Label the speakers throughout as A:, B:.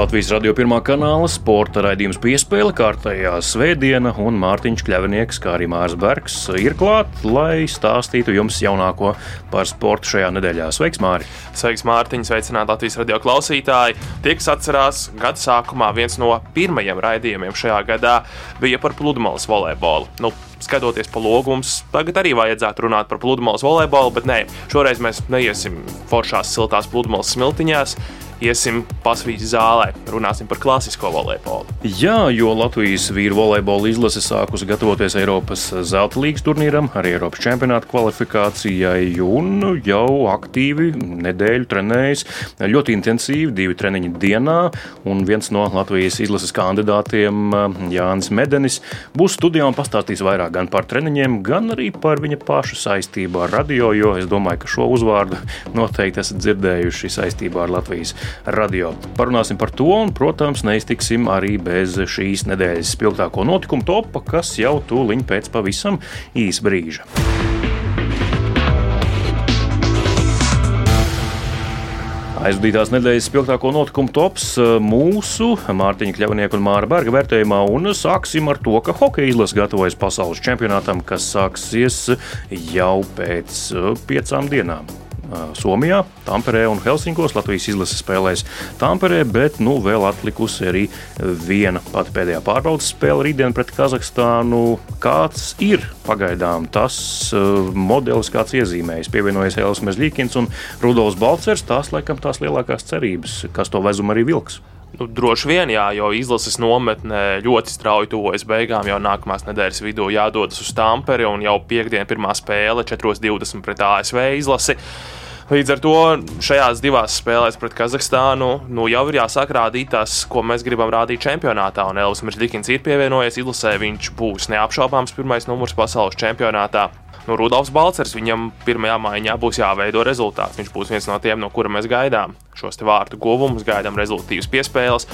A: Latvijas radio pirmā kanāla sporta raidījums piespēle kārtējā svētdiena, un Mārtiņš Kļavinieks, kā arī Mārs Bergs, ir klāt, lai stāstītu jums jaunāko par sportu šajā nedēļā. Sveiks, Māri!
B: Sveiks, Mārtiņ! Sveicināti Latvijas radio klausītāji! Tie, kas atcerās, gada sākumā viens no pirmajiem raidījumiem šajā gadā bija par pludmales volejbolu. Nu, skatoties pa logums, tagad arī vajadzētu runāt par pludmales volejbolu, bet nē, šoreiz mēs neiesim foršās, siltās pludmales smiltiņās iesim pasvīti zālē, runāsim par klasisko volejbolu.
A: Jā, jo Latvijas vīru volejbola izlase sākusi gatavoties Eiropas zelta līgas turnīram, arī Eiropas čempionāta kvalifikācijai, un jau aktīvi nedēļu trenējas ļoti intensīvi, divi treniņi dienā, un viens no Latvijas izlases kandidātiem, Jānis Medenis, būs studijā un pastāstīs vairāk gan par treniņiem, gan arī par viņa pašu saistību ar radio, jo es domāju, ka šo uzvārdu noteikti esat dzirdējuši saistībā ar Latvijas radio. Parunāsim par to, un, protams, neiztiksim arī bez šīs nedēļas spilgtāko notikumu topa, kas jau tūliņ pēc pavisam īsa brīža. Aizvadītās nedēļas spilgtāko notikumu tops mūsu Mārtiņa Kļavnieka un Māra Berga vērtējumā, un sāksim ar to, ka hokeja izlase gatavojas pasaules čempionātam, kas sāksies jau pēc piecām dienām. Somijā, Tamperē un Helsinkos. Latvijas izlase spēlēs Tamperē, bet nu, vēl atlikusi arī viena pati pēdējā pārbaudas spēle rītdien pret Kazahstānu. Kāds ir pagaidām tas modelis, kāds iezīmējas? Pievienojas Helēns Mezlīkins un Rudolfs Balcers. Tās laikam tās lielākās cerības, kas to vezumu arī vilks.
B: Nu, droši vien, jā, jo izlases nometne ļoti strauji tuvojas beigām. Jau nākamās nedēļas vidū jādodas uz Tamperi un jau piekdienas pirmā spēle 4.20 pret ASV izlasi. Līdz ar to šajās divās spēlēs pret Kazahstānu nu, jau ir jāsāk rādīt tas, ko mēs gribam rādīt čempionātā. Un Elvis Mirslikins ir pievienojies izlasē, viņš būs neapšaubāms pirmais numurs pasaules čempionātā. Nu, Rudolfs Balcers viņam pirmajā maiņā būs jāveido rezultāts. Viņš būs viens no tiem, no kura mēs gaidām šos vārtu guvumus, gaidām rezultātus piespēles.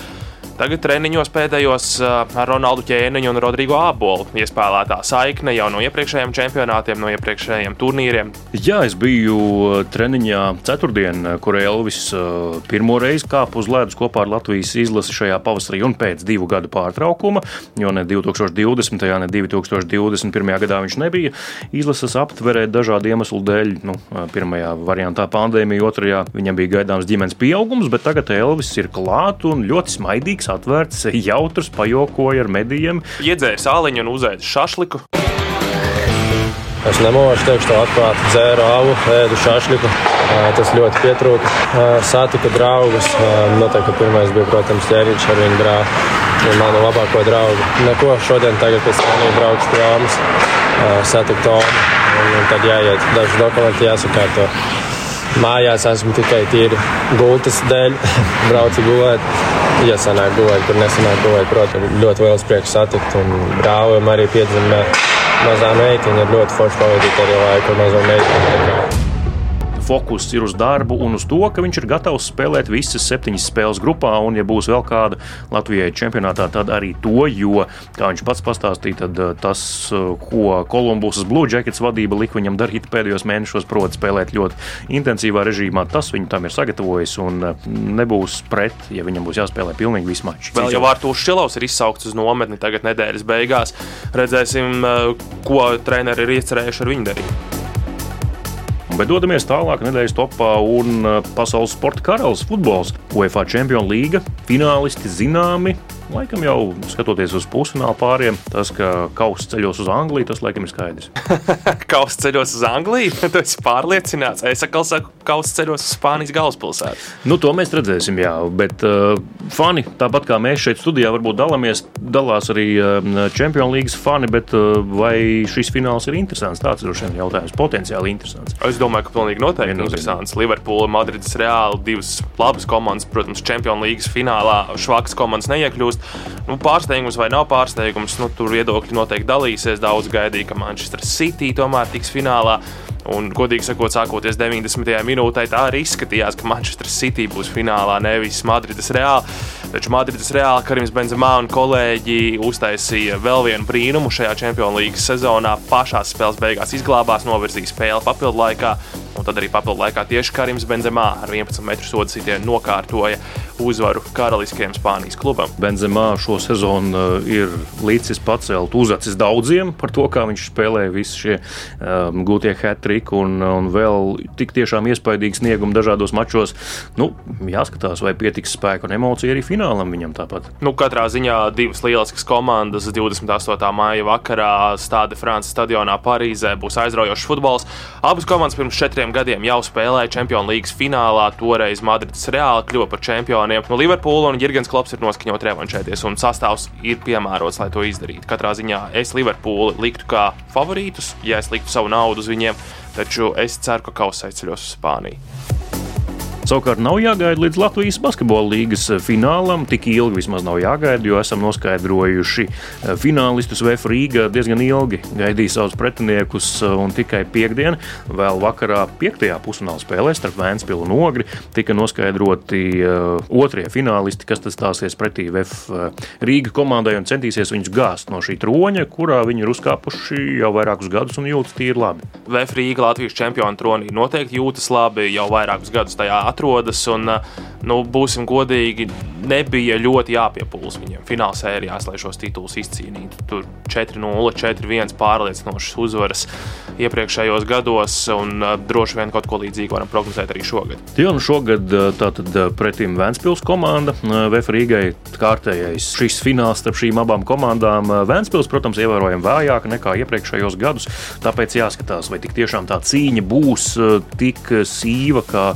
B: Tagad treniņos pēdējos ar Ronaldu Ķēniņu un Rodrigo Abolu iespēlētā saikne jau no iepriekšējiem čempionātiem, no iepriekšējiem turnīriem.
A: Jā, es biju treniņā ceturtdien, kur Elvis pirmo reizi kāpa uz ledus kopā ar Latvijas izlasi šajā pavasarī un pēc divu gadu pārtraukuma, jo ne 2020. ne 2021. gadā viņš nebija izlases aptverē dažādu iemeslu dēļ. Nu, pirmajā variantā pandēmija, otrajā viņam bija gaidāms ģimenes pieaugums, bet tagad Elvis ir klāt un ļoti smaidīgs tirgus atvērts, jautrs, pajokoja ar medijiem.
B: Iedzēra sāliņu un uzēda šašliku.
C: Es nemošu, teikšu, to atklāti dzēru alu, ēdu šašliku. Tas ļoti pietrūka. Satiku draugus. Noteikti pirmais bija, protams, ķēriņš ar viņu brāli. Manu labāko draugu. Neko šodien, tagad pēc treniņa braukšu pie Almas. Satiku Tomu. Un, un tad jāiet daži dokumenti jāsakārto. Mājās esmu tikai tīri gultas dēļ, braucu gulēt. Ja sanāk gulēt, kur nesanāk gulēt, protams, ļoti liels prieks satikt. Un brālim arī piedzimta mazā meitiņa, ir ļoti forši pavadīt arī laiku ar mazo meitiņu
A: fokus ir uz darbu un uz to, ka viņš ir gatavs spēlēt visas septiņas spēles grupā, un, ja būs vēl kāda Latvijai čempionātā, tad arī to, jo, kā viņš pats pastāstīja, tad eh, tas, eh, ko Kolumbusas Blue Jackets vadība lika viņam darīt pēdējos mēnešos, proti, spēlēt ļoti intensīvā režīmā, tas viņu tam ir sagatavojis un eh, nebūs pret, ja viņam būs jāspēlē pilnīgi viss mačs.
B: Vēl jau Vārtūrs Šilovs ir izsaukts uz nometni tagad nedēļas beigās. Redzēsim, ko treneri ir iecerējuši ar viņu darīt.
A: Bet dodamies tālāk nedēļas topā un uh, pasaules sporta karalis futbols. UEFA Champions League finālisti zināmi Laikam jau skatoties uz pusfinālu pāriem, tas, ka kausa ceļos uz Angliju, tas laikam ir skaidrs.
B: kausa ceļos uz Angliju? tu esi pārliecināts. Es atkal saku, kausa ceļos uz Spānijas galvaspilsētu.
A: Nu, to mēs redzēsim, jā. Bet uh, fani, tāpat kā mēs šeit studijā, varbūt dalāmies, dalās arī uh, Champions League fani, bet uh, vai šis fināls ir interesants? Tāds ir šiem jautājums potenciāli interesants.
B: Es domāju, ka pilnīgi noteikti ir interesants. Liverpoola, Madrids, Reāli divas labas komandas, protams, Champions League finālā švakas komandas neiekļūst. Kļūst. Nu, pārsteigums vai nav pārsteigums, nu, tur viedokļi noteikti dalīsies. Daudz gaidīja, ka Manchester City tomēr tiks finālā. Un, godīgi sakot, sākoties 90. minūtē, tā arī izskatījās, ka Manchester City būs finālā, nevis Madrides Reāla. Taču Madrides Reāla Karims Benzemā un kolēģi uztaisīja vēl vienu brīnumu šajā Champions League sezonā. Pašā spēles beigās izglābās, novirzīja spēli papildu laikā. Un tad arī papildu laikā tieši Karims Benzemā ar 11 metru sodu sitienu nokārtoja uzvaru karaliskajam Spānijas klubam.
A: Benzemā šo sezonu uh, ir līdzis pacelt uzacis daudziem par to, kā viņš spēlēja visi šie um, gūtie hat-triki un, un vēl tik tiešām iespaidīgi sniegumi dažādos mačos. Nu, jāskatās, vai pietiks spēka un emociju arī finālam viņam tāpat.
B: Nu, katrā ziņā divas lieliskas komandas 28. māja vakarā Stade France stadionā Parīzē būs aizraujošs futbols. Abas komandas pirms četriem gadiem jau spēlēja Champions League finālā, toreiz Madrids Reāli kļuva par čempioniem. No Liverpoola un Jurgens Klops ir noskaņot revanšēties, un sastāvs ir piemērots, lai to izdarītu. Katrā ziņā es Liverpoolu liktu kā favorītus, ja es liktu savu naudu uz viņiem, taču es ceru, ka kausai ceļos uz Spāniju.
A: Savukārt nav jāgaida līdz Latvijas basketbola līgas finālam. Tik ilgi vismaz nav jāgaida, jo esam noskaidrojuši eh, finālistus VF Rīgā diezgan ilgi. Gaidīja savus pretiniekus eh, un tikai piekdien, vēl vakarā piektajā pusfināla spēlē starp Vēnspilu un Ogri tika noskaidroti uh, otrie finālisti, kas tad stāsies pretī VF Rīga komandai un centīsies viņus gāzt no šī troņa, kurā viņi ir uzkāpuši jau vairākus gadus un jūtas tīri labi.
B: VF Rīga Latvijas čempionu tronī noteikti jūtas labi jau vairākus gadus tajā atrodas. Un, nu, būsim godīgi, nebija ļoti jāpiepūlas viņiem fināla sērijās, lai šos titulus izcīnītu. Tur 4-0, 4-1 pārliecinošas uzvaras iepriekšējos gados, un uh, droši vien kaut ko līdzīgu varam prognozēt arī šogad.
A: Nu šogad tātad pretim Vēnspils komanda VF Rīgai kārtējais šis fināls starp šīm abām komandām. Vēnspils, protams, ievērojami vājāka nekā iepriekšējos gadus, tāpēc jāskatās, vai tik tiešām tā cīņa būs tik sīva, kā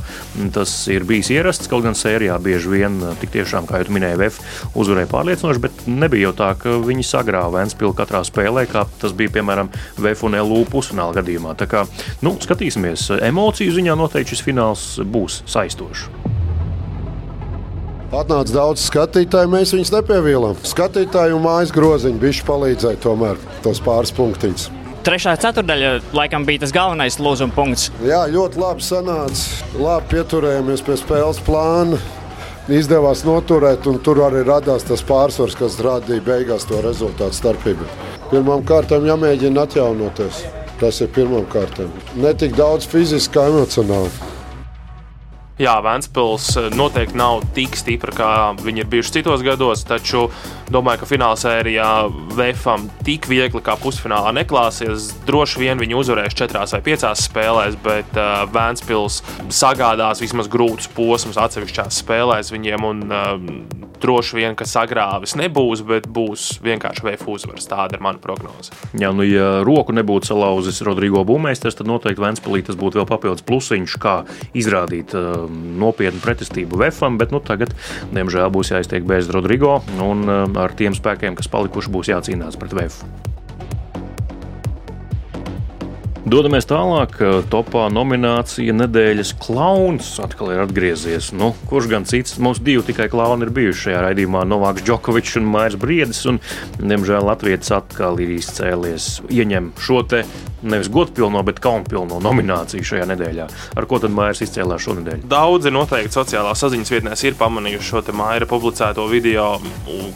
A: tas ir bijis ierasts. Kaut gan sērijā bieži vien tik tiešām, kā jau minēju, VF uzvarēja pārliecinoši, bet nebija jau tā, ka viņi sagrāva Vēnspilu katrā spēlē, kā tas bija piemēram VF un LU pusfināla gadījumā. Tā kā nu, skatīsimies, emociju ziņā noteikti šis fināls būs saistošs.
D: Atnāca daudz skatītāju, mēs viņus nepievīlām. Skatītāju mājas groziņu bija palīdzēja tomēr tos pāris punktus.
E: Trešā ceturdaļa laikam bija tas galvenais lūzuma punkts.
D: Jā, ļoti labi sanāca. Labi pieturējāmies pie spēles plāna. Izdevās noturēt, un tur arī radās tas pārsvars, kas radīja beigās to rezultātu starpību. Pirmām kārtām jāmēģina atjaunoties. Tas ir pirmām kārtām. Ne tik daudz fiziski, kā emocionāli.
B: Jā, Vēnspils eh, noteikti nav tik stipra, kā viņi ir bijuši citos gados, taču domāju, ka fināla sērijā VFam tik viegli kā pusfinālā neklāsies. Droši vien viņi uzvarēs četrās vai piecās spēlēs, bet uh, Vēnspils sagādās vismaz grūtus posmus atsevišķās spēlēs viņiem. Un, uh, droši vien, ka sagrāvis nebūs, bet būs vienkārši VF uzvaras. Tāda ir mana prognoze.
A: Jā, nu, ja roku nebūtu salauzis Rodrigo Bumeisters, tad noteikti Vēnspilī tas būtu vēl papildus plusiņš, kā izrādīt uh, nopietnu pretestību VFam, bet nu, tagad, diemžēl, būs jāiztiek bez Rodrigo un uh, ar tiem spēkiem, kas palikuši, būs jācīnās pret VF. Dodamies tālāk, topā nominācija nedēļas klauns atkal ir atgriezies. Nu, kurš gan cits? Mums divi tikai klauni ir bijuši šajā raidījumā - Novāks Džokovičs un Mairs Briedis. Un, diemžēl Latvijas atkal ir izcēlies, ieņem šo te nevis godpilno, bet kaunpilno nomināciju šajā nedēļā. Ar ko tad Mairs izcēlās šonadēļ?
B: Daudzi noteikti sociālās saziņas vietnēs ir pamanījuši šo Maira publicēto video,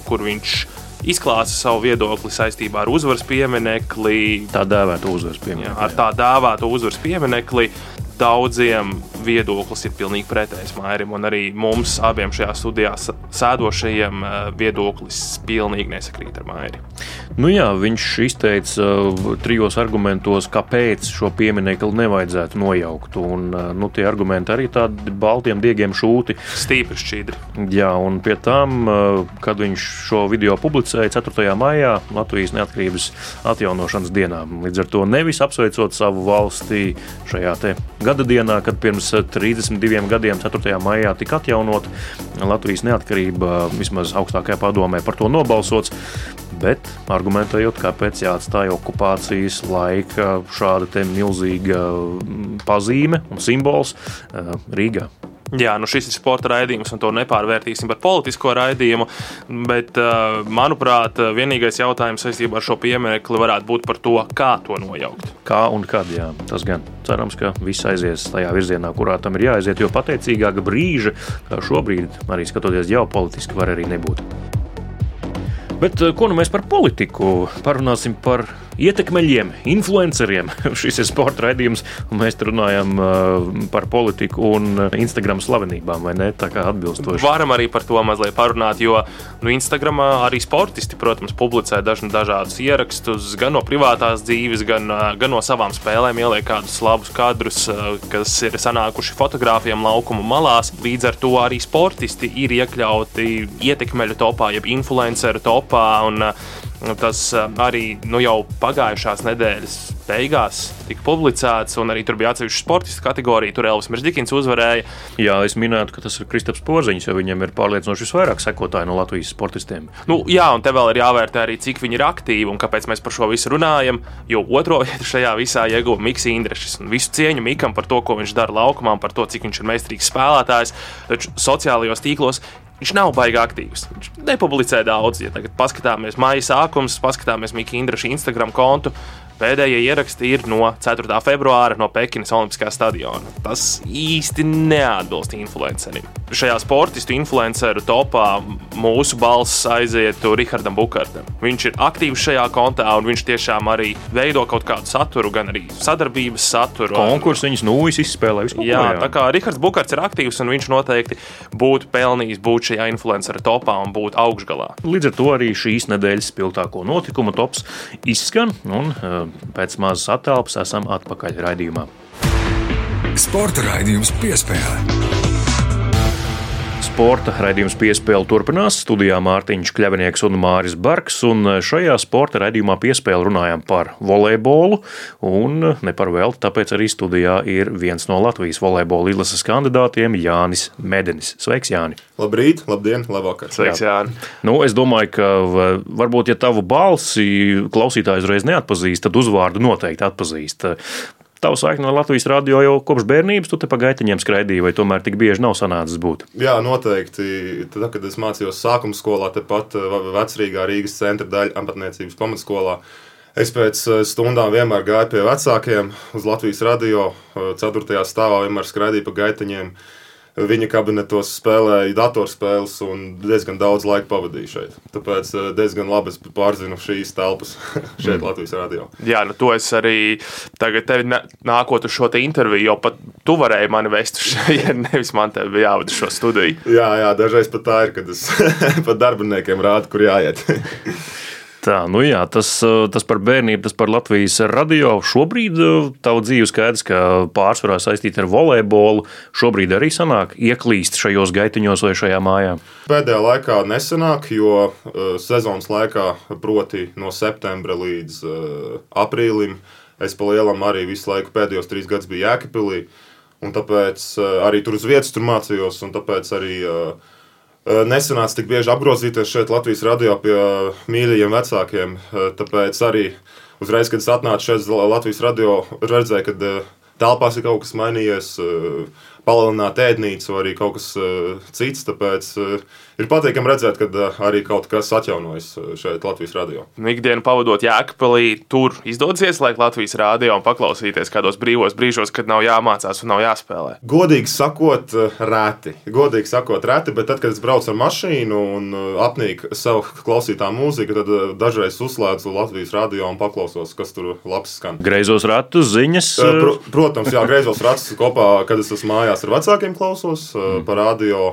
B: kur viņš ir izklāsta savu viedokli saistībā ar uzvaras pieminekli.
A: Tā dēvēta uzvaras pieminekli. Jā,
B: ar tā dēvēto uzvaras pieminekli daudziem viedoklis ir pilnīgi pretējs Mairim, un arī mums abiem šajā studijā sēdošajiem eh, viedoklis pilnīgi nesakrīt ar Mairi.
A: Nu jā, viņš izteica uh, trijos argumentos, kāpēc šo pieminiektu nevajadzētu nojaukt. Un, uh, nu, tie argumenti arī tādi baltiem diegiem šūti.
B: Stīpri šķidri.
A: Jā, un pie tam, kad viņš šo video publicēja 4. maijā, Latvijas neatkarības atjaunošanas dienā, līdz ar to nevis apsveicot savu valsti šajā gada dienā, kad pirms 32 gadiem, 4. maijā, tika atjaunota Latvijas neatkarība, vismaz augstākajā padomē par to nobalsots bet argumentējot, kāpēc jāatstāj okupācijas laika šāda milzīga mm, pazīme un simbols eh, Rīgā.
B: Jā, nu šis ir sporta raidījums, un to nepārvērtīsim par politisko raidījumu. Bet, uh, manuprāt, vienīgais jautājums saistībā ar šo piemēru varētu būt par to, kā to nojaukt.
A: Kā un kad, jā, tas gan cerams, ka viss aizies tajā virzienā, kurā tam ir jāaiziet, jo pateicīgāka brīža, kā šobrīd, arī skatoties ģeopolitiski, var arī nebūt. Bet ko nu mēs par politiku parunāsim par ietekmeļiem, influenceriem. Šis ir sporta raidījums, un mēs runājam uh, par politiku un uh, Instagram slavenībām, vai ne? Tā kā atbilstoši.
B: Varam arī par to mazliet parunāt, jo nu, Instagramā arī sportisti, protams, publicē dažna, dažādus ierakstus, gan no privātās dzīves, gan, gan no savām spēlēm, ieliek kādus labus kadrus, kas ir sanākuši fotogrāfiem laukuma malās. Līdz ar to arī sportisti ir iekļauti ietekmeļu topā, jeb influenceru topā. Un, Tas arī nu, jau pagājušās nedēļas beigās tika publicēts, un arī tur bija atsevišķa sportistu kategorija. Tur Elvis Miržģikins uzvarēja.
A: Jā, es minētu, ka tas ir Kristaps Porziņš, jo viņam ir pārliecinoši visvairāk sekotāju no Latvijas sportistiem.
B: Nu, jā, un te vēl ir jāvērtē arī, cik viņi ir aktīvi un kāpēc mēs par šo visu runājam. Jo otro vietu šajā visā ieguva Mikls Indrišs. Visu cieņu Mikam par to, ko viņš dara laukumā, par to, cik viņš ir meistarīgs spēlētājs. Taču sociālajos tīklos Viņš nav baigi aktīvs. Viņš nepublicē daudz. Ja tagad paskatāmies maija sākums, paskatāmies Mikls Indraša Instagram kontu, Pēdējie ieraksti ir no 4. februāra no Pekinas Olimpiskā stadiona. Tas īsti neatbilst influencerim. Šajā sportistu influenceru topā mūsu balss aiziet Rihardam Bukartam. Viņš ir aktīvs šajā kontā un viņš tiešām arī veido kaut kādu saturu, gan arī sadarbības saturu.
A: Konkursu viņas nūjas izspēlē vispār.
B: Jā, tā kā Rihards Bukarts ir aktīvs un viņš noteikti būtu pelnījis būt šajā influenceru topā un būt augšgalā.
A: Līdz ar to arī šīs nedēļas spilgtāko notikumu tops izskan. Un, uh, pēc mazas attēlpas esam atpakaļ raidījumā.
F: Sporta raidījums piespēlē.
A: Sporta raidījums piespēle turpinās. Studijā Mārtiņš Kļavinieks un Māris Barks. Un šajā sporta raidījumā piespēle runājam par volejbolu. Un ne par velti, tāpēc arī studijā ir viens no Latvijas volejbola izlases kandidātiem - Jānis Medenis. Sveiks, Jāni!
G: Labrīt, labdien, labvakar!
B: Sveiks, Jāni!
A: Nu, es domāju, ka varbūt, ja tavu balsi klausītājs uzreiz neatpazīst, tad uzvārdu noteikti atpazīst. Tavu saikni no Latvijas radio jau kopš bērnības, tu te pa gaitiņiem skraidīji, vai tomēr tik bieži nav sanācis būt?
G: Jā, noteikti. Tad, kad es mācījos sākuma skolā, tepat eh, vecrīgā Rīgas centra daļa amatniecības pamatskolā, Es pēc eh, stundām vienmēr gāju pie vecākiem uz Latvijas radio, 4. Eh, stāvā vienmēr skraidīju pa gaitiņiem. Viņa kabinetos spēlēja datorspēles un diezgan daudz laika pavadīja šeit. Tāpēc eh, diezgan labi es pārzinu šīs telpas šeit, mm. Latvijas radio.
B: Jā, nu to es arī tagad tevi nākot uz šo te interviju, jo pat tu varēji mani vest šeit, nevis man te bija jāvada šo studiju.
G: Jā, jā, dažreiz pat tā ir, kad es pat darbiniekiem rādu, kur jāiet.
A: Tā, nu jā, tas, eh, tas par bērnību, tas par Latvijas radio. Šobrīd eh, tava dzīve skaidrs, ka pārsvarā saistīta ar volejbolu. Šobrīd arī sanāk ieklīst šajos gaitiņos vai šajā mājā.
G: Pēdējā laikā nesanāk, jo uh, sezonas laikā, proti no septembra līdz aprīlim, es pa lielam arī visu laiku pēdējos trīs gadus biju Jēkabpilī. Un tāpēc arī tur uz vietas tur mācījos, un tāpēc arī uh, Nesanāca tik bieži apgrozīties šeit Latvijas radio pie mīļajiem vecākiem. Tāpēc arī uzreiz, kad es atnācu šeit Latvijas radio, redzēju, ka telpās ir kaut kas mainījies, palielināt ēdnīcu vai arī kaut kas cits. Tāpēc ir patīkami redzēt, ka arī kaut kas atjaunojas šeit Latvijas radio.
B: Nu, ikdienu pavadot Jēkabpilī, tur izdodas ieslēgt Latvijas radio un paklausīties kādos brīvos brīžos, kad nav jāmācās un nav jāspēlē.
G: Godīgi sakot, reti. Godīgi sakot, reti, bet tad, kad es braucu ar mašīnu un apnīk savu klausītā mūziku, tad dažreiz uzslēdzu Latvijas radio un paklausos, kas tur labs skan.
A: Greizos ratus, ziņas.
G: Pr protams, jā, greizos ratus kopā, kad es esmu mājās ar vecākiem klausos, mm. pa radio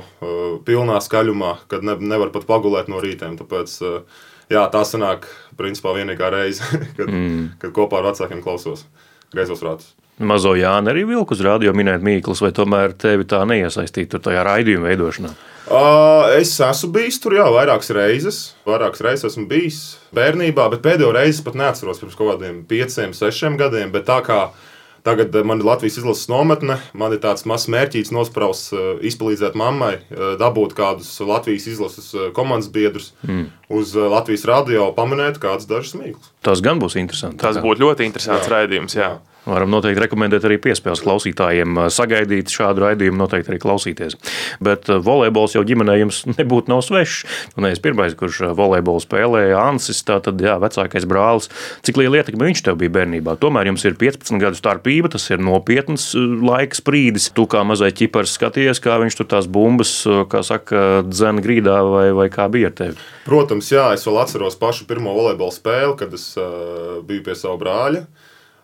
G: pilnā skaļumā kad ne, nevar pat pagulēt no rītiem. Tāpēc eh, jā, tā sanāk principā vienīgā reize, kad, mm. kad kopā ar vecākiem klausos greizos rātus.
A: Mazo Jānu arī vilku uz rādio minēt Mīkls, vai tomēr tevi tā neiesaistīt tur tajā raidījuma veidošanā?
G: Uh, es esmu bijis tur jau vairākas reizes. Vairākas reizes esmu bijis bērnībā, bet pēdējo reizi pat neatceros pirms kaut kādiem pieciem, sešiem gadiem. Bet tā kā uh, Tagad eh, man ir Latvijas izlases nometne. Man ir tāds mazs mērķis nosprausts, eh, izpalīdzēt mammai, eh, dabūt kādus Latvijas izlases komandas biedrus mm. uz Latvijas radio, pamanīt kādus dažus mīklus.
A: Tas gan būs interesanti.
B: Tas būtu ļoti interesants jā. raidījums. Jā. Jā.
A: Varam noteikti rekomendēt arī piespēles klausītājiem sagaidīt šādu raidījumu, noteikti arī klausīties. Bet volejbols jau ģimenē jums nebūtu nav svešs. Un es pirmais, kurš volejbolu spēlēja, Ansis, tā tad jā, vecākais brālis. Cik liela ietekme viņš tev bija bērnībā? Tomēr jums ir 15 gadu starpība, tas ir nopietns laika sprīdis. Tu kā mazais ķipars skaties, kā viņš tur tās bumbas, kā saka, dzēna grīdā vai, vai kā bija ar tevi?
G: Protams, jā, es vēl atceros pašu pirmo volejbola spēli, kad es uh, biju pie sava brāļa.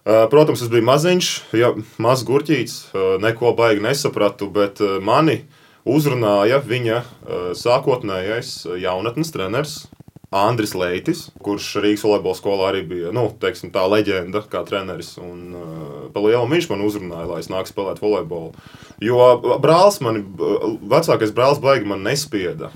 G: Protams, es biju maziņš, ja, mazs gurķītis, neko baigi nesapratu, bet mani uzrunāja viņa sākotnējais jaunatnes treneris. Andris Leitis, kurš Rīgas volejbola skolā arī bija nu, teiksim, tā leģenda, kā treneris. Un, uh, viņš man uzrunāja, lai es nāku spēlēt volejbolu. Jo brālis man, vecākais brālis, baigi man nespieda.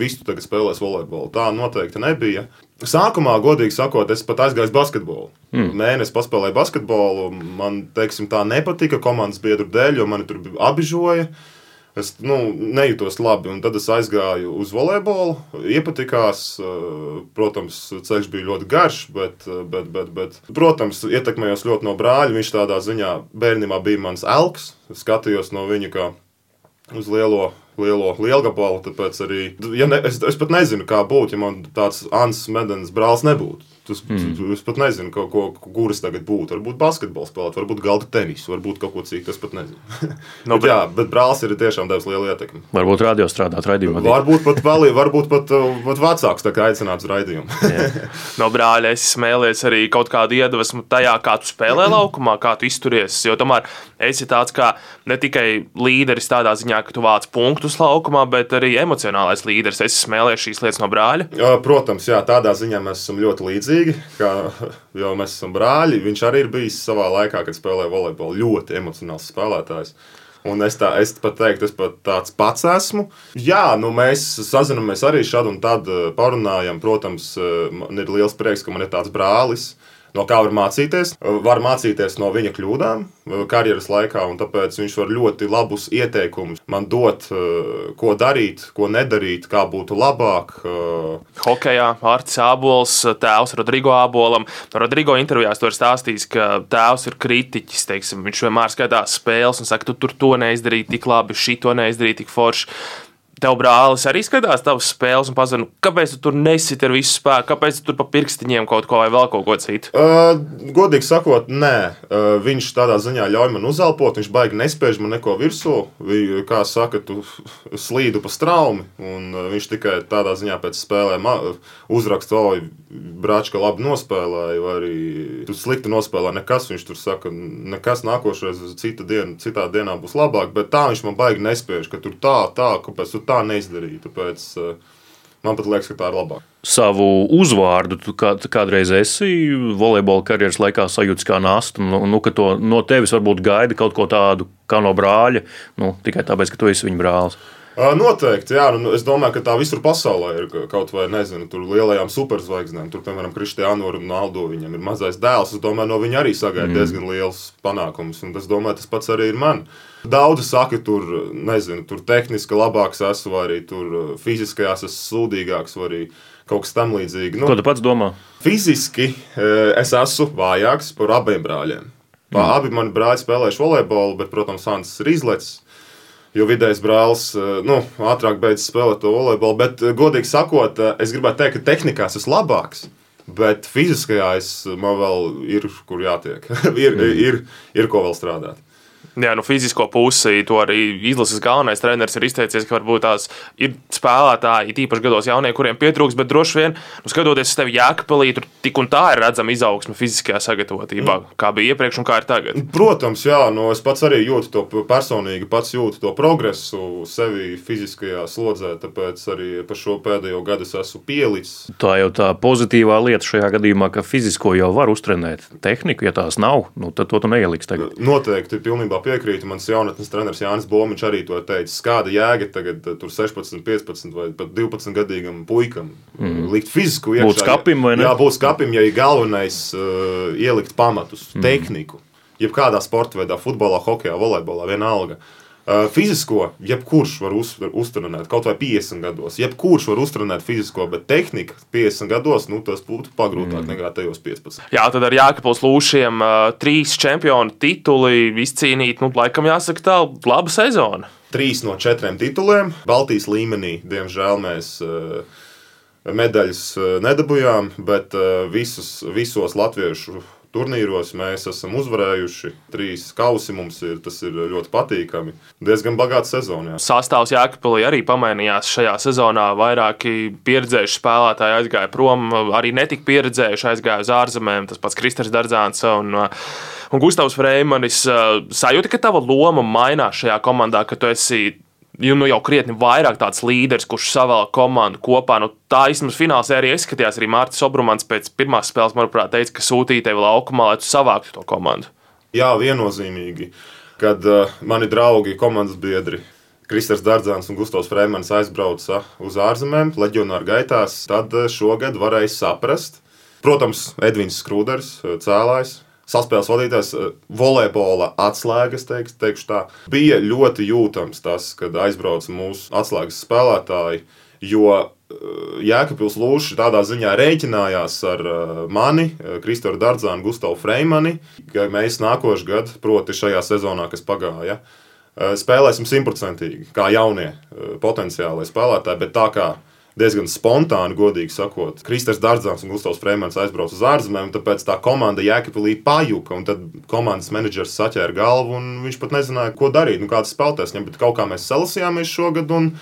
G: Visu tagad spēlēs volejbolu. Tā noteikti nebija. Sākumā, godīgi sakot, es pat aizgāju basketbolu. Mm. Mēnesi paspēlēju basketbolu. Man teiksim, tā nepatika komandas biedru dēļ, jo mani tur apbižoja. Es nu, nejūtos labi, un tad es aizgāju uz volejbolu. Iepatikās, protams, ceļš bija ļoti garš, bet, bet, bet, bet protams, ietekmējos ļoti no brāļa. Viņš tādā ziņā bērnībā bija mans elks. Skatījos no viņa kā uz lielo lielo lielgabalu. Tāpēc arī ja ne, es, es pat nezinu, kā būtu, ja man tāds Ansis Medens brālis nebūtu. Tas, mm. Es pat nezinu, ko, ko, kuras tagad būtu. Varbūt basketbols spēlēt, varbūt galda tenisu, varbūt kaut ko citu. Es pat nezinu. no, bet, jā, bet brālis ir tiešām devis lielu ietekmi.
A: Varbūt radio strādāt raidījumā.
G: Varbūt pat, vēl, varbūt pat, pat vecāks tā kā aicināts raidījumu.
B: no brāļa es smēlies arī kaut kādu iedvesmu tajā, kā tu spēlē laukumā, kā tu izturies. Jo tomēr esi tāds kā ne tikai līderis tādā ziņā, ka tu vāc punktus laukumā, bet arī emocionālais līderis. Es smēlēju šīs lietas no brāļa.
G: Protams, jā, tādā ziņā mēs esam ļoti līdzīgi līdzīgi, kā, jo mēs esam brāļi. Viņš arī ir bijis savā laikā, kad spēlēja volejbolu, ļoti emocionāls spēlētājs. Un es, tā, es pat teiktu, es pat tāds pats esmu. Jā, nu mēs sazināmies arī šādi un tad eh, parunājam. Protams, eh, man ir liels prieks, ka man ir tāds brālis no kā var mācīties. Var mācīties no viņa kļūdām uh, karjeras laikā, un tāpēc viņš var ļoti labus ieteikumus man dot, uh, ko darīt, ko nedarīt, kā būtu labāk. Uh.
B: Hokejā Arts Abols, tēvs Rodrigo Abolam. Rodrigo intervijās to ir stāstījis, ka tēvs ir kritiķis. Teiksim, viņš vienmēr skatās spēles un saka, tu tur to neizdarīji tik labi, šī to neizdarīji tik forši. Tev brālis arī skatās tavas spēles un pazina, kāpēc tu tur nesit ar visu spēku, kāpēc tu tur pa pirkstiņiem kaut ko vai vēl kaut ko citu?
G: Uh, godīgi sakot, nē. Uh, viņš tādā ziņā ļauj man uzelpot, viņš baigi nespēj man neko virsū. Vi, kā saka, tu slīdu pa straumi, un uh, viņš tikai tādā ziņā pēc spēlēm uzraksta, oi, brāčka labi nospēlēja, vai arī tu slikti nospēlēji nekas. Viņš tur saka, nekas nākošais cita diena, citā dienā būs labāk, bet tā viņš man baigi nespēj, ka tur tā, tā, kāpēc tu tā neizdarīji. Tāpēc eh, man pat liekas, ka tā ir labāk.
A: Savu uzvārdu tu kā, kādreiz esi volejbola karjeras laikā sajūta kā nasta. Nu, nu, to, no tevis varbūt gaida kaut ko tādu kā no brāļa, nu, tikai tāpēc, ka tu esi viņa brālis.
G: Noteikti, jā. Nu, es domāju, ka tā visur pasaulē ir kaut vai, nezinu, tur lielajām superzvaigznēm. Tur, piemēram, Kristiāna Ronaldo, viņam ir mazais dēls. Es domāju, no viņa arī sagaida mm. diezgan liels panākums. Un es domāju, tas pats arī ir man. Daudzi saka, tur, nezinu, tur tehniski labāks esmu, vai arī tur fiziskajās esmu sūdīgāks, vai arī kaut kas tam līdzīgs.
A: Nu, Ko tu pats domā?
G: Fiziski es esmu vājāks par abiem brāļiem. Mm. Abi mani brāļi spēlējuši volejbolu, bet, protams, Ants ir izlecis. Jo vidējais brālis eh, nu, ātrāk beidz spēlēt to volejbolu. Bet, eh, godīgi sakot, eh, es gribētu teikt, ka tehnikās esmu labāks. Bet fiziskajā es, man vēl ir, kur jātiek. ir, mm. ir, ir ko vēl strādāt.
B: Jā, nu, fizisko pusi to arī izlases galvenais treneris ir izteicies, ka varbūt tās ir spēlētāji, tīpaši gados jaunie, kuriem pietrūks, bet droši vien, nu, skatoties uz tevi jēkapelī, tur tik un tā ir redzama izaugsme fiziskajā sagatavotībā, mm. kā bija iepriekš un kā ir tagad.
G: Protams, jā, nu, es pats arī jūtu to personīgi, pats jūtu to progresu sevi fiziskajā slodzē, tāpēc arī par šo pēdējo gadu es esmu pielicis.
A: Tā jau tā pozitīvā lieta šajā gadījumā, ka fizisko jau var uztrenēt. Tehniku, ja tās nav, nu, tad to tu neieliks tagad.
G: Noteikti, pilnībā piekrītu. Mans jaunatnes treneris Jānis Bomiņš arī to teica. Kāda jēga tagad uh, tur 16, 15 vai pat 12 gadīgam puikam mm. likt fizisku
A: iekšā? Būt skapim vai ne?
G: Jā, būt skapim, ja ir galvenais uh, ielikt pamatus, mm. tehniku. Jebkādā sporta veidā, futbolā, hokeja, volejbolā, vienalga. Uh, fizisko, jebkurš var uz, uzturnēt, kaut vai 50 gados. Jebkurš var uzturnēt fizisko, bet tehnika 50 gados, nu, tas būtu pagrūtāk mm. nekā tajos 15.
B: Jā, tad ar Jākapils Lūšiem uh, trīs čempionu tituli izcīnīt, nu, laikam jāsaka tā, laba sezona.
G: Trīs no četriem tituliem Baltijas līmenī, diemžēl mēs. Uh, Medaļas nedabūjām, bet visus, visos latviešu turnīros mēs esam uzvarējuši. Trīs kausi mums ir, tas ir ļoti patīkami. Diezgan bagāts sezonā.
B: Sastāvs Jēkabīlī arī pamainījās šajā sezonā. Vairāki pieredzējuši spēlētāji aizgāja prom, arī netik pieredzējuši aizgāja uz ārzemēm. Tas pats Kristers Dardzāns un, un Gustavs Freimanis. Sajūta, ka tava loma mainās šajā komandā, ka tu esi nu, jau krietni vairāk tāds līderis, kurš savēl komandu kopā. Nu, tā īstenībā finālā arī izskatījās. Arī Mārcis Obrumans pēc pirmās spēles, manuprāt, teica, ka sūtīja tevi laukumā, lai tu savāktu to komandu.
G: Jā, viennozīmīgi. Kad uh, mani draugi, komandas biedri, Kristers Dārdzāns un Gustavs Freimans aizbrauca uz ārzemēm, leģionāru gaitās, tad uh, šogad varēja saprast. Protams, Edvins Skrūders, uh, cēlājs, saspēles vadītājs, eh, volejbola atslēgas, teiks, teikšu tā, bija ļoti jūtams tas, kad aizbrauca mūsu atslēgas spēlētāji. Jo eh, Jēkabils Lūšs tādā ziņā rēķinājās ar eh, mani, Kristofru Dārdzānu, Gustavu Freimani, ka mēs nākošais gads, proti, šajā sezonā, kas pagāja, spēlēsim simtprocentīgi, kā jaunie potenciālie spēlētāji. Bet tā kā diezgan spontāni, godīgi sakot. Kristers Dārdzāns un Gustavs Freemans aizbrauca uz ārzemēm, un tāpēc tā komanda Jēkabīlī pajuka. Tad komandas menedžers saķēra galvu, un viņš pat nezināja, ko darīt, nu, kādas spēlētājs ņemt. Bet kaut kā mēs salasījāmies šogad. Un,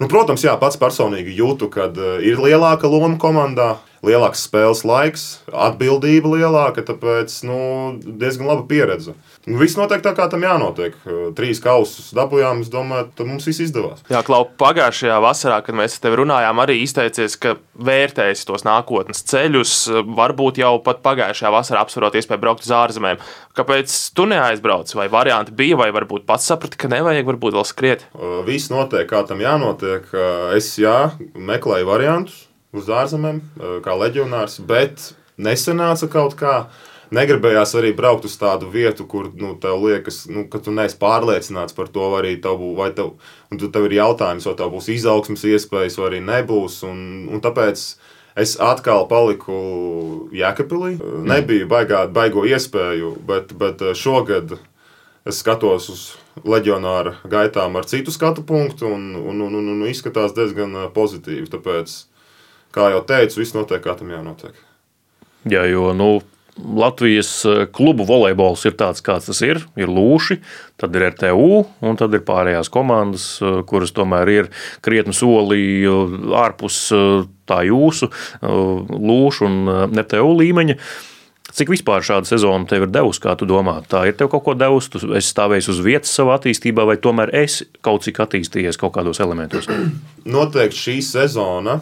G: nu, protams, jā, pats personīgi jūtu, ka uh, ir lielāka loma komandā. Lielāks spēles laiks, atbildība lielāka, tāpēc nu, diezgan laba pieredze. Nu, viss notiek tā, kā tam jānotiek. Trīs kausus dabūjām, es domāju, tad mums viss izdevās.
B: Jā, Klau, pagājušajā vasarā, kad mēs tevi runājām, arī izteicies, ka vērtēsi tos nākotnes ceļus. Varbūt jau pat pagājušajā vasarā apsverot iespēju braukt uz ārzemēm. Kāpēc tu neaizbrauc? Vai varianti bija, vai varbūt pats saprati, ka nevajag varbūt vēl skriet?
G: Viss notiek, kā tam jānotiek. Es jā, meklēju variantus uz ārzemēm, kā leģionārs, bet nesenāca kaut kā negribējās arī braukt uz tādu vietu, kur nu, tev liekas, nu, ka tu neesi pārliecināts par to, vai arī tev, vai tev, tev ir jautājums, vai tev būs izaugsmas iespējas, vai arī nebūs. Un, un tāpēc es atkal paliku Jēkabīlī. Mm. Nebija baigā, baigo iespēju, bet, bet šogad es skatos uz leģionāra gaitām ar citu skatu punktu, un, un, un, un, un izskatās diezgan pozitīvi. Tāpēc, kā jau teicu, viss notiek, kā tam jānotiek.
A: Jā, jo nu, Latvijas eh, klubu volejbols ir tāds, kāds tas ir. Ir lūši, tad ir RTU, un tad ir pārējās komandas, eh, kuras tomēr ir krietni soli eh, ārpus tā jūsu lūšu un RTU līmeņa. Cik vispār šāda sezona tev ir devusi, kā tu domā? Tā ir tev kaut ko devusi, tu esi stāvējis uz vietas savā attīstībā, vai tomēr esi kaut cik attīstījies kaut kādos elementos?
G: Noteikti šī sezona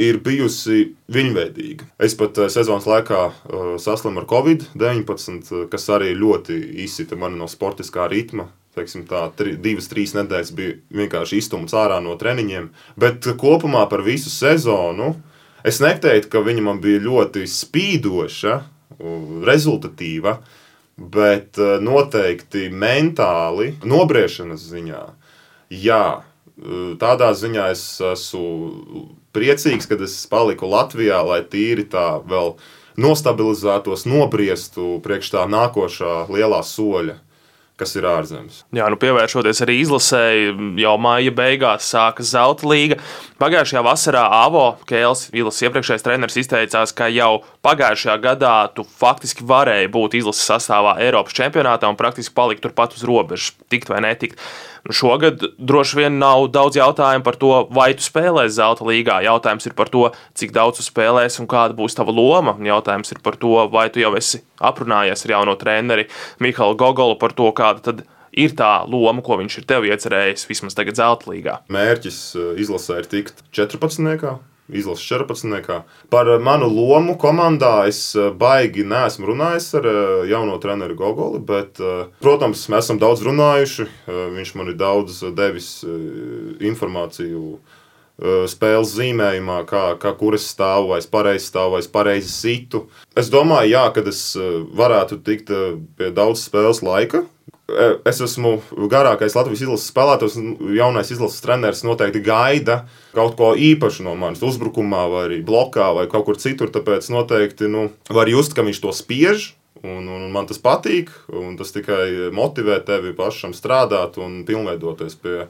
G: ir bijusi viņveidīga. Es pat uh, sezonas laikā uh, saslimu ar Covid-19, uh, kas arī ļoti izsita mani no sportiskā ritma. Teiksim, tā, tri, divas, trīs nedēļas bija vienkārši iztumts ārā no treniņiem. Bet kopumā par visu sezonu es neteiktu, ka viņa man bija ļoti spīdoša, rezultatīva, bet noteikti mentāli, nobriešanas ziņā. Jā, tādā ziņā es esmu priecīgs, ka es paliku Latvijā, lai tīri tā vēl nostabilizētos, nobriestu priekš tā nākošā lielā soļa kas ir ārzemes.
B: Jā, nu pievēršoties arī izlasēji, jau māja beigās sākas zelta līga. Pagājušajā vasarā Avo Kēls, Ilas iepriekšējais treneris, izteicās, ka jau pagājušajā gadā tu faktiski varēji būt izlases sastāvā Eiropas čempionātā un praktiski palikt turpat uz robežas, tikt vai netikt. Šogad droši vien nav daudz jautājumu par to, vai tu spēlēsi zelta līgā. Jautājums ir par to, cik daudz tu spēlēsi un kāda būs tava loma. Jautājums ir par to, vai tu jau esi aprunājies ar jauno treneri Mihālu Gogolu par to, kāda ir tā loma, ko viņš ir tev iecerējis vismaz tagad zelta līgā.
G: Mērķis eh, izlasē ir tikt 14 izlases 14. Par manu lomu komandā es eh, baigi neesmu runājis ar eh, jauno treneru Gogoli, bet, eh, protams, mēs esam daudz runājuši. Viņš man ir daudz devis informāciju. Spēles zīmējumā, kā, kā kur es stāvu, vai es pareizi stāvu, vai es pareizi situ. Es domāju, jā, kad es varētu tikt pie daudz spēles laika, es esmu garākais Latvijas izlases spēlētājs, un jaunais izlases treneris noteikti gaida kaut ko īpašu no manis, uzbrukumā, vai arī blokā, vai kaut kur citur. Tāpēc noteikti nu, var just, ka viņš to spiež. Un, un man tas patīk, un tas tikai motivē tevi pašam strādāt un pilnveidoties pie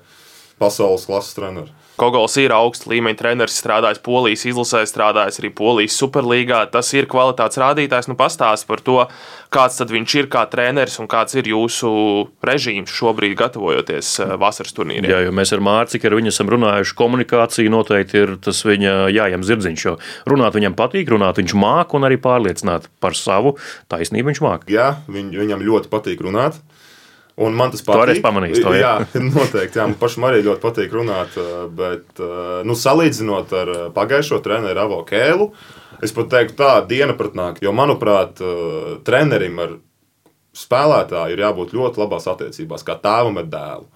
G: pasaules klases treneru.
B: Kogols ir augsta līmeņa treneris, strādājis Polijas izlasē, strādājis arī Polijas superlīgā. Tas ir kvalitātes rādītājs. Nu, pastāst par to, kāds tad viņš ir kā treneris un kāds ir jūsu režīms šobrīd, gatavojoties eh, vasaras turnīriem.
A: Jā, jo mēs ar Mārciņu ar viņu esam runājuši. Komunikācija noteikti ir tas viņa jājam zirdziņš, jo runāt viņam patīk, runāt viņš māk un arī pārliecināt par savu taisnību viņš māk.
G: Jā, viņ, viņam ļoti patīk runāt. Un man tas patīk.
A: To arī pamanīju. To,
G: jā, jā noteikti. Jā, man pašam arī ļoti patīk runāt. Bet, nu, salīdzinot ar pagājušo treneru Avo Kēlu, es pat teiktu, tā diena pratnāk. Jo, manuprāt, trenerim ar spēlētāju ir jābūt ļoti labās attiecībās, kā tēvam ar dēlu.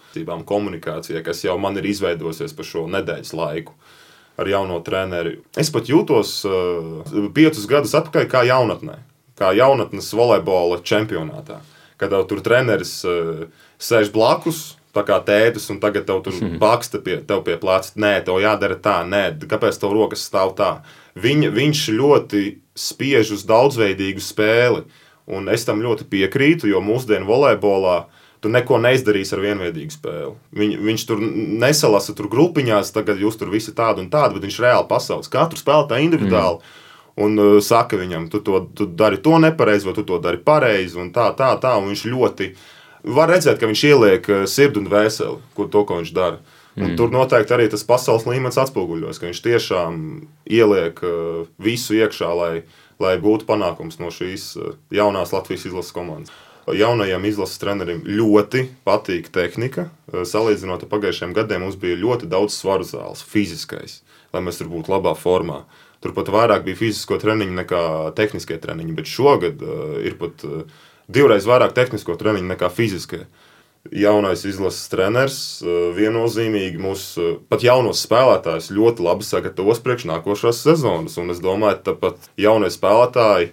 G: Komunikācijai, kas jau man ir izveidojusies pa šo nedēļas laiku ar jauno treneri. Es pat jūtos uh, piecus gadus atpakaļ kā jaunatnē, kā jaunatnes volejbola čempionātā kad tev tur treneris uh, sēž blakus. Tā kā tētis, un tagad tev tur baksta pie, tev pie pleca. Nē, tev jādara tā, nē, kāpēc tev rokas stāv tā? Viņ, viņš ļoti spiež uz daudzveidīgu spēli, un es tam ļoti piekrītu, jo mūsdienu volejbolā tu neko neizdarīsi ar vienveidīgu spēli. Viņ, viņš tur nesalasa tur grupiņās, tagad jūs tur visi tādi un tādi, bet viņš reāli pasaules. Katru spēlētāju individuāli. Mm un uh, saka viņam, tu, to, tu dari to nepareizi, vai tu to dari pareizi, un tā, tā, tā. Un viņš ļoti var redzēt, ka viņš ieliek uh, sirdi un vēseli, ko, to, ko viņš dara. Un mm. Tur noteikti arī tas pasaules līmenis atspoguļojas, ka viņš tiešām ieliek uh, visu iekšā, lai, lai gūtu panākums no šīs uh, jaunās Latvijas izlases komandas. Jaunajam izlases trenerim ļoti patīk tehnika. Uh, salīdzinot ar pagājušajiem gadiem, mums bija ļoti daudz svaru zāles, fiziskais, lai mēs tur būtu labā formā. Turpat vairāk bija fizisko treniņu nekā tehniskie treniņi, bet šogad uh, ir pat uh, divreiz vairāk tehnisko treniņu nekā fiziskie. Jaunais izlases treneris uh, viennozīmīgi mūs, uh, pat jaunos spēlētājus, ļoti labi sagatavos priekš nākošās sezonas. Un es domāju, ka pat jaunie spēlētāji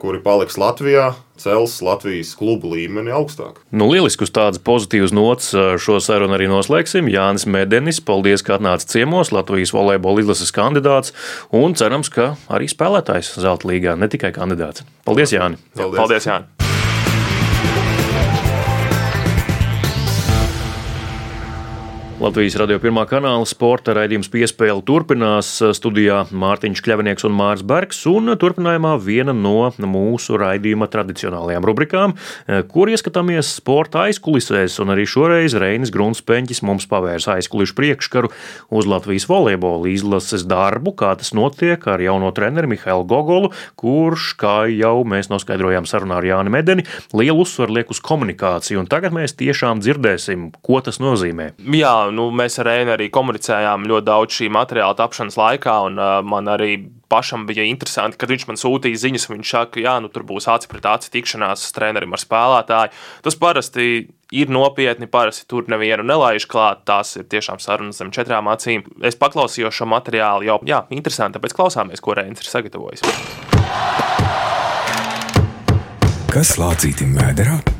G: kuri paliks Latvijā, cels Latvijas klubu līmeni augstāk.
A: Nu, lieliski uz tādas pozitīvas nots šo sarunu arī noslēgsim. Jānis Medenis, paldies, ka atnāca ciemos, Latvijas volejbola izlases kandidāts un cerams, ka arī spēlētājs Zelta līgā, ne tikai kandidāts. Paldies, Jāni!
B: Paldies, paldies Jāni!
A: Latvijas radio pirmā kanāla sporta raidījums piespēle turpinās studijā Mārtiņš Kļavinieks un Mārs Bergs, un turpinājumā viena no mūsu raidījuma tradicionālajām rubrikām, kur ieskatāmies sporta aizkulisēs, un arī šoreiz Reinis Grunspeņķis mums pavērs aizkulišu priekškaru uz Latvijas volejbola izlases darbu, kā tas notiek ar jauno treneru Mihailu Gogolu, kurš, kā jau mēs noskaidrojām sarunā ar Jāni Medeni, lielu uzsvaru liek uz komunikāciju, un tagad mēs tiešām dzirdēsim, ko tas nozīmē.
B: Jā, nu, mēs ar Reinu arī komunicējām ļoti daudz šī materiāla tapšanas laikā, un uh, man arī pašam bija interesanti, kad viņš man sūtīja ziņas, un viņš saka, ka nu, tur būs aci pret aci tikšanās trenerim ar spēlētāju. Tas parasti ir nopietni, parasti tur nevienu nelaiž klāt. Tās ir tiešām sarunas zem četrām acīm. Es paklausījos šo materiālu jau, jā, interesanti, tāpēc klausāmies, ko Reinis ir sagatavojis.
F: Kas lācītim vēderā?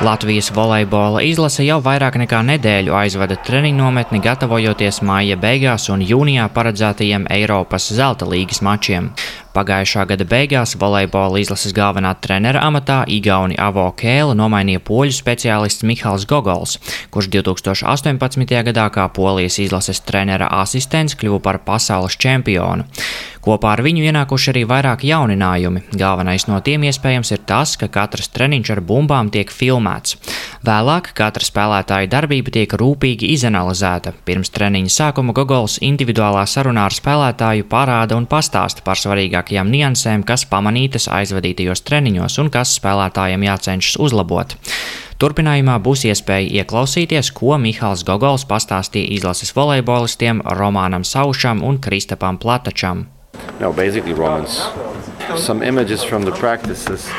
H: Latvijas volejbola izlase jau vairāk nekā nedēļu aizvada treniņu nometni, gatavojoties māja beigās un jūnijā paredzētajiem Eiropas zelta līgas mačiem. Pagājušā gada beigās volejbola izlases galvenā trenera amatā Igauni Avo Kēla nomainīja poļu speciālists Mihāls Gogols, kurš 2018. gadā kā polijas izlases trenera asistents kļuva par pasaules čempionu. Kopā ar viņu ienākuši arī vairāk jauninājumi. Galvenais no tiem iespējams ir tas, ka katrs treniņš ar bumbām tiek filmēts. Vēlāk katra spēlētāja darbība tiek rūpīgi izanalizēta. Pirms treniņa sākuma Gogols individuālā sarunā ar spēlētāju parāda un pastāsta par svarīgākajām niansēm, kas pamanītas aizvadītajos treniņos un kas spēlētājiem jācenšas uzlabot. Turpinājumā būs iespēja ieklausīties, ko Mihāls Gogols pastāstīja izlases volejbolistiem Romānam Saušam un Kristapam Platačam.
I: No, basically Romans. Some images from the practices.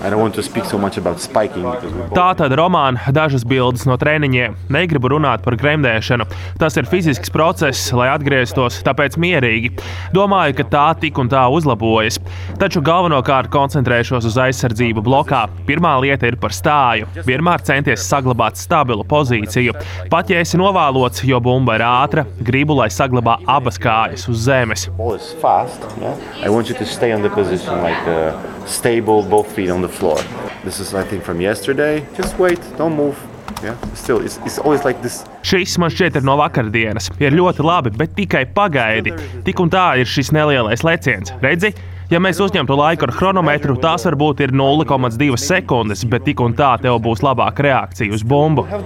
I: I don't want to speak so much about spiking because we both...
B: Tā tad romāna dažas bildes no treniņiem. Negribu runāt par gremdēšanu. Tas ir fizisks process, lai atgrieztos, tāpēc mierīgi. Domāju, ka tā tik un tā uzlabojas. Taču galvenokārt koncentrēšos uz aizsardzību blokā. Pirmā lieta ir par stāju. Vienmēr centies saglabāt stabilu pozīciju. Pat ja esi novālots, jo bumba ir ātra, gribu, lai saglabā abas kājas uz zemes.
I: ball is fast, yeah, I want you to stay on the position like uh, stable, both feet on the floor. This is, I think, from yesterday. Just wait, don't move. Yeah, still, it's, it's always like this.
B: Šis man šķiet ir no vakardienas. Ir ļoti labi, bet tikai pagaidi. Tik un tā ir šis nelielais leciens. Redzi? Ja mēs uzņemtu laiku ar chronometru, tās varbūt ir 0,2 sekundes, bet tik un tā tev būs labāka reakcija uz bumbu.
I: Have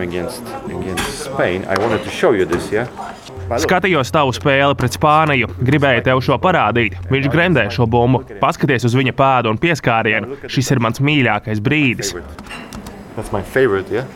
I: against against Spain. I wanted to show you this, yeah.
B: Skatījos tavu spēli pret Spāniju, gribēju tev šo parādīt. Viņš gremdē šo bumbu. Paskaties uz viņa pēdu un pieskārienu. Šis ir mans mīļākais brīdis.
I: That's my favorite, yeah.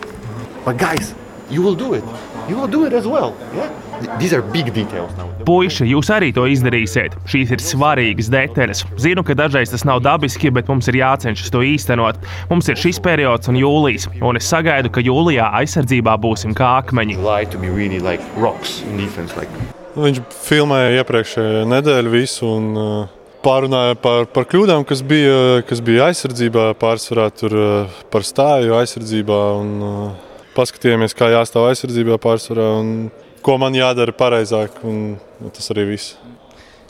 I: But guys, you will do it. You will do it as well, yeah. Th- These are big details now.
B: Puiši, jūs arī to izdarīsiet. Šīs ir svarīgas detaļas. Zinu, ka dažreiz tas nav dabiski, bet mums ir jācenšas to īstenot. Mums ir šis periods un jūlijas, un es sagaidu, ka jūlijā aizsardzībā būsim kā akmeņi.
I: July to be really like rocks in defense, like
J: Viņš filmēja iepriekšējā nedēļa visu un uh, pārunāja par, par kļūdām, kas bija, kas bija aizsardzībā, pārsvarā tur uh, par stāju aizsardzībā. Un, uh, paskatījāmies, kā jāstāv aizsardzībā pārsvarā un ko man jādara pareizāk. Un, un tas arī viss.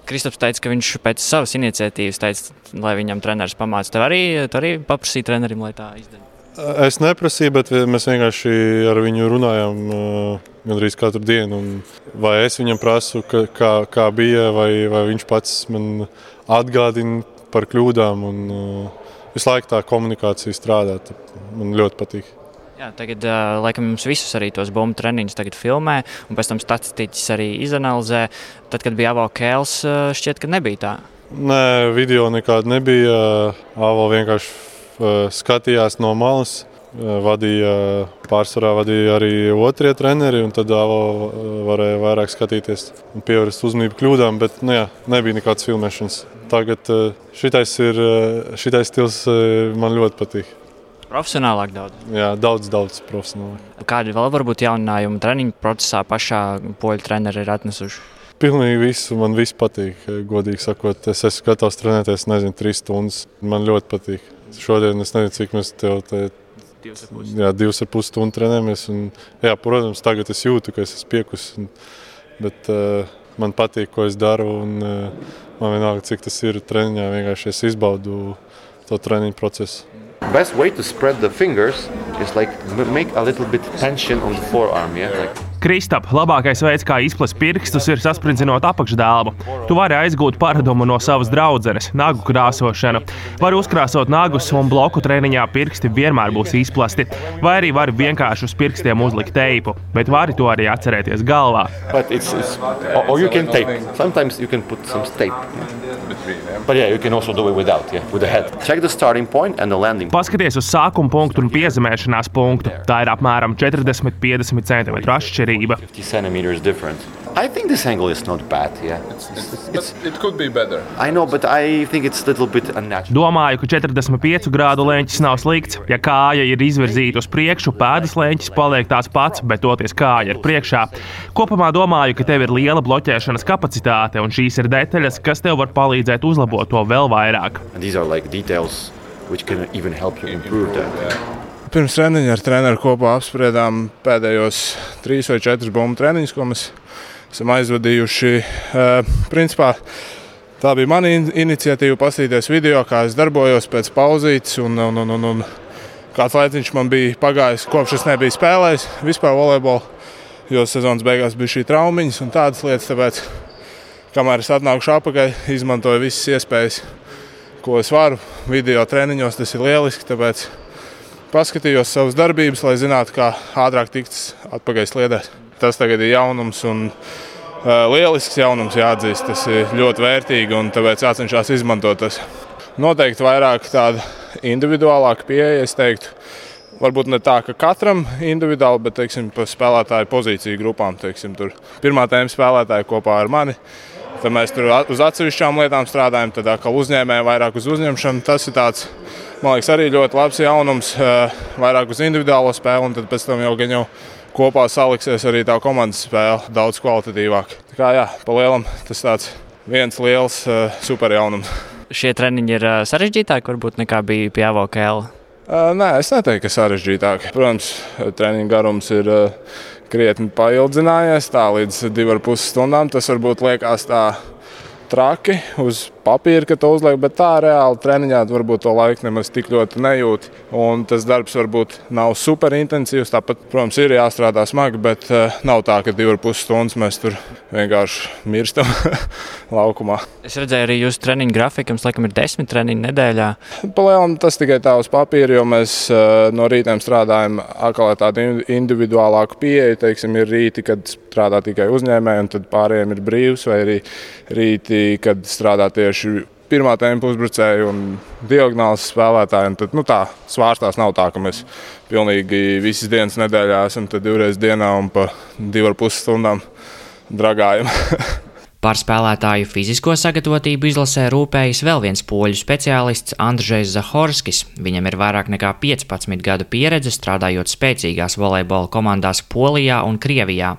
E: Kristaps teica, ka viņš pēc savas iniciatīvas teica, lai viņam treneris pamāca. Tev arī, tu arī paprasīja trenerim, lai tā izdarītu.
J: Es neprasīju, bet mēs vienkārši ar viņu runājām uh, gandrīz katru dienu. Vai es viņam prasu, ka, kā, kā bija, vai, vai viņš pats man atgādina par kļūdām. Un, uh, visu laiku tā komunikācija strādā. Man ļoti patīk.
E: Jā, tagad, laikam, jums visus arī tos bumbu treniņus filmē, un pēc tam statistiķis arī izanalizē. Tad, kad bija Avo Kēls, šķiet, ka nebija tā.
J: Nē, video nekāda nebija. Avo vienkārši skatījās no malas. Vadīja, pārsvarā vadīja arī otrie treneri, un tad uh, varēja vairāk skatīties un pievērst uzmanību kļūdām. Bet nu, jā, nebija nekādas filmēšanas. Tagad šitais, ir, šitais stils man ļoti patīk.
E: Profesionālāk daudz.
J: Jā, daudz, daudz profesionālāk.
E: Kādi vēl varbūt jauninājumi treniņu procesā pašā poļu treneri ir atnesuši?
J: Pilnīgi visu man viss patīk. Godīgi sakot, es esmu gatavs trenēties, nezinu, trīs stundas. Man ļoti patīk. Šodien es nezinu, cik mēs tev te jā, divas ar pus stundu trenējamies. Un, jā, protams, tagad es jūtu, ka es esmu piekusis. un- Bet uh, man patīk, ko es daru. Un, uh, man vienalga, cik tas ir treniņā. Vienkārši es izbaudu to treniņu procesu.
I: Best way to spread the fingers is like make a little bit tension on the forearm, yeah. Like
B: Kristap, labākais veids, kā izplest pirkstus, ir saspringzinot apakšdēlu. Tu vari aizgūt paradumu no savas draudzenes, nagu krāsošanu. Vari uzkrāsot nagus un bloku treniņā pirksti vienmēr būs izplesti. Vai arī vari vienkārši uz pirkstiem uzlikt teipu, bet vari to arī atcerēties galvā.
I: It's, it's or you can tape. Sometimes you can put some tape. But yeah, you can also do it without, yeah, with the head. Check the starting point and the landing.
B: Paskaties uz sākuma punktu un piezemēšanās punktu. Tā ir apmēram 40-50 cm atšķirība.
I: 50 centimeters different. I think this angle is not bad. Yeah, it's, it's,
K: It could be better.
I: I know, but I think it's a little bit unnatural.
B: Domāju, ka 45 grādu leņķis nav slikts. Ja kāja ir izvirzīta uz priekšu, pēdas leņķis paliek tāds pats, bet toties kāja ir priekšā. Kopumā domāju, ka tev ir liela bloķēšanas kapacitāte, un šīs ir detaļas, kas tev var palīdzēt uzlabot to vēl vairāk.
I: And these are like details which can even help you improve that.
K: Pirms treniņa ar treneru kopā apspriedām pēdējos trīs vai četrus bumbu treniņus, ko mēs esam aizvadījuši. Eh, Principā tā bija mana in- iniciatīva, paskatīties video, kā es darbojos pēc pauzītes. Un, un, un, un, un kāds laiciņš man bija pagājis, kopš es nebiju spēlējis vispār volejbolu, jo sezonas beigās bija šī traumiņas un tādas lietas. Tāpēc, kamēr es atnāku apakaļ, izmantoju visas iespējas, ko es varu. Video treniņos tas ir lieliski. Tāpēc paskatījos savas darbības, lai zinātu, kā ātrāk tikt atpakaļ sliedēs. Tas tagad ir jaunums un uh, lielisks jaunums, jāatzīst. Tas ir ļoti vērtīgi un tāpēc jācenšas izmantot tas. Noteikti vairāk tāda individuālāka pieeja, es teiktu. varbūt ne tā, ka katram individuāli, bet teiksim, pa spēlētāju pozīciju grupām. Teiksim, pirmā tēma spēlētāja kopā ar mani. Tad mēs tur uz atsevišķām lietām strādājam, tad atkal uzņēmējiem vairāk uz uzņemšanu. Tas ir tāds, man liekas, arī ļoti labs jaunums, vairāk uz individuālo spēli, un pēc tam jau gan jau kopā saliksies arī tā komandas spēle daudz kvalitatīvāk. Tā kā jā, pa lielam tas tāds viens liels super jaunums.
E: Šie treniņi ir sarežģītāki varbūt nekā bija pie AVOKL.
K: Nē, es neteiktu, ka sarežģītāk. Protams, treniņa garums ir krietni paildzinājies, tā līdz divām puses stundām. Tas varbūt liekas tā traki uz papīra, ka to uzliek, bet tā reāli treniņā varbūt to laiku nemaz tik ļoti nejūt. Un tas darbs varbūt nav super intensīvs. Tāpat, protams, ir jāstrādā smagi, bet uh, nav tā, ka divas puses stundas mēs tur vienkārši mirstam laukumā.
E: Es redzēju, arī jūsu treniņu grafiku, jums laikam ir desmit treniņu nedēļā.
K: Palielam tas tikai tā uz papīra, jo mēs uh, no rītiem strādājam atkal tādu individuālāku pieeju. Teiksim, ir rīti, kad strādā tikai uzņēmēji, un tad pārējiem ir brīvs, vai arī rīti, kad strādā tieši pirmā tempa uzbrucēji un diagonāls spēlētāji. Tad, nu, tā svārstās nav tā, ka mēs pilnīgi visas dienas nedēļā esam divreiz dienā un pa divu ar pus stundām dragājam.
H: Par spēlētāju fizisko sagatavotību izlasē rūpējas vēl viens poļu speciālists Andrzejs Zahorskis. Viņam ir vairāk nekā 15 gadu pieredze strādājot spēcīgās volejbola komandās Polijā un Krievijā.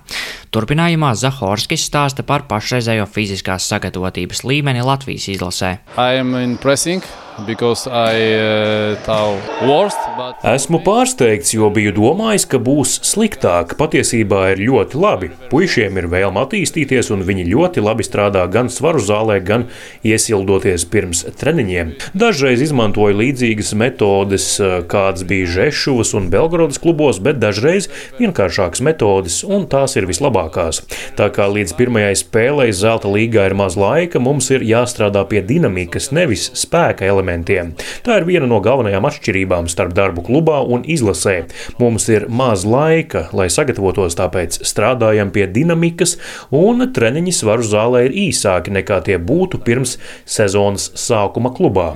H: Turpinājumā Zahorskis stāsta par pašreizējo fiziskās sagatavotības līmeni Latvijas izlasē.
L: I, uh, worst, but...
A: Esmu pārsteigts, jo biju domājis, ka būs sliktāk. Patiesībā ir ļoti labi. Puisiem ir vēlme attīstīties, un viņi ļoti labi strādā gan svaru zālē, gan iesildoties pirms treniņiem. Dažreiz izmantoju līdzīgas metodes, uh, kādas bija Žešuvas un Belgradas klubos, bet dažreiz vienkāršākas metodes, un tās ir vislabākās. Tā kā līdz pirmajai spēlei Zelta līgā ir maz laika, mums ir jāstrādā pie dinamikas, nevis spēka elementiem. Tā ir viena no galvenajām atšķirībām starp darbu klubā un izlasē. Mums ir maz laika, lai sagatavotos, tāpēc strādājam pie dinamikas, un treniņi svaru zālē ir īsāki nekā tie būtu pirms sezonas sākuma klubā.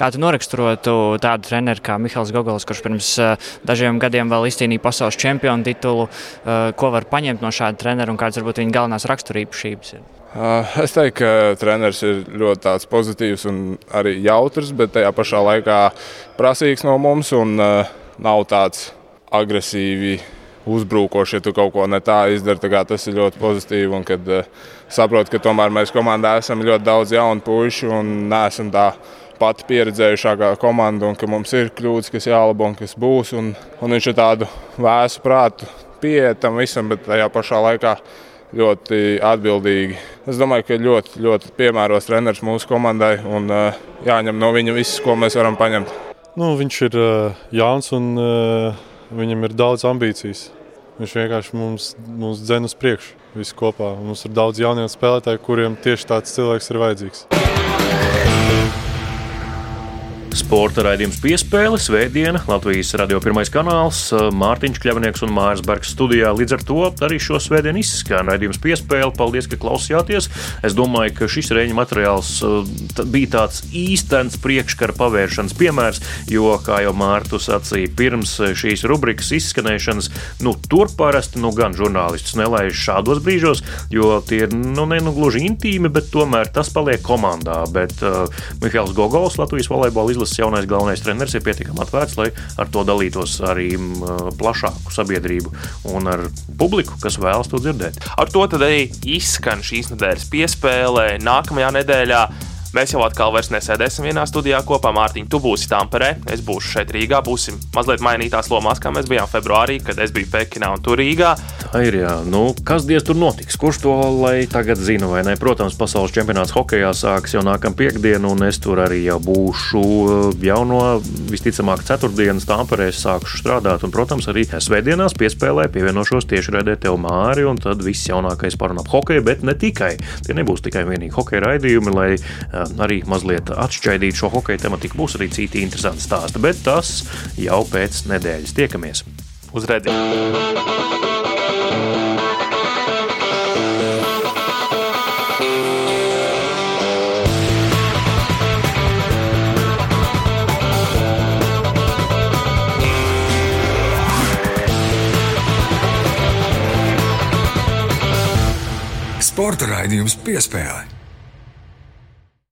E: Kā tu noraksturotu tādu treneru kā Mihāls Gogols, kurš pirms uh, dažiem gadiem vēl izcīnīja pasaules čempionu titulu, uh, ko var paņemt no šāda trenera un kādas varbūt viņa galvenās raksturīpašības? Ir?
K: Es teiktu, ka treneris ir ļoti pozitīvs un arī jautrs, bet tajā pašā laikā prasīgs no mums un nav tāds agresīvi uzbrukošs, ja tu kaut ko ne tā izdari. Tā tas ir ļoti pozitīvi. Un kad saprotu, ka tomēr mēs komandā esam ļoti daudz jaunu pušu un neesam tā pati pieredzējušākā komanda, un ka mums ir kļūdas, kas jālabo un kas būs. Un, un viņš ir tādu vēsu prātu pieeja tam visam, bet tajā pašā laikā ļoti atbildīgi. Es domāju, ka ļoti, ļoti piemērots treneris mūsu komandai un uh, jāņem no viņa viss, ko mēs varam paņemt.
J: Nu, viņš ir uh, jauns un uh, viņam ir daudz ambīcijas. Viņš vienkārši mums, mums dzen uz priekšu visu kopā. Mums ir daudz jaunie spēlētāji, kuriem tieši tāds cilvēks ir vajadzīgs.
A: Sporta raidījums piespēle, Svētdiena, Latvijas radio pirmais kanāls, Mārtiņš Kļavnieks un Mārs Bergs studijā. Līdz ar to arī šo svētdienu izskan raidījums piespēle. Paldies, ka klausījāties. Es domāju, ka šis rēņa materiāls bija tāds īstenis priekškara pavēršanas piemērs, jo, kā jau Mārtu sacīja, pirms šīs rubrikas izskanēšanas, nu, tur parasti nu, gan žurnālistus nelaiž šādos brīžos, jo tie ir nu, ne nu gluži intīmi, bet tomēr tas paliek komandā. Bet uh, Mihāls Gogols, Latvijas volejbola izlases jaunais galvenais treneris ir pietiekami atvērts, lai ar to dalītos arī plašāku sabiedrību un ar publiku, kas vēlas to dzirdēt.
B: Ar to arī izskan šīs nedēļas piespēlē. Nākamajā nedēļā Mēs jau atkal nesēdēsim vienā studijā kopā. Mārtiņ, tu būsi Tamperē, es būšu šeit Rīgā. Būsim mazliet mainītās lomās, kā mēs bijām februārī, kad es biju Pekinā un tur Rīgā.
A: Tā ir jā, nu, kas diez tur notiks? Kurš to lai tagad zina, vai ne? Protams, pasaules čempionāts hokeja sāksies jau nākamā piekdiena, un es tur arī jau būšu jau no visticamāk ceturtdienas Tamperē sākušu strādāt. Un, protams, arī svētdienās piespēlē pievienošos tieši redzē tev māri, un tad viss jaunākais parunā hokeju, bet ne tikai. Tie nebūs tikai vienīgi hokeja raidījumi, lai Nu, arī mazliet atšķaidīt šo hokeja tematiku. Būs arī citi interesanti stāsti, bet tas jau pēc nedēļas. Tiekamies!
B: Uz redzēšanu!
F: Sporta raidījums piespēle.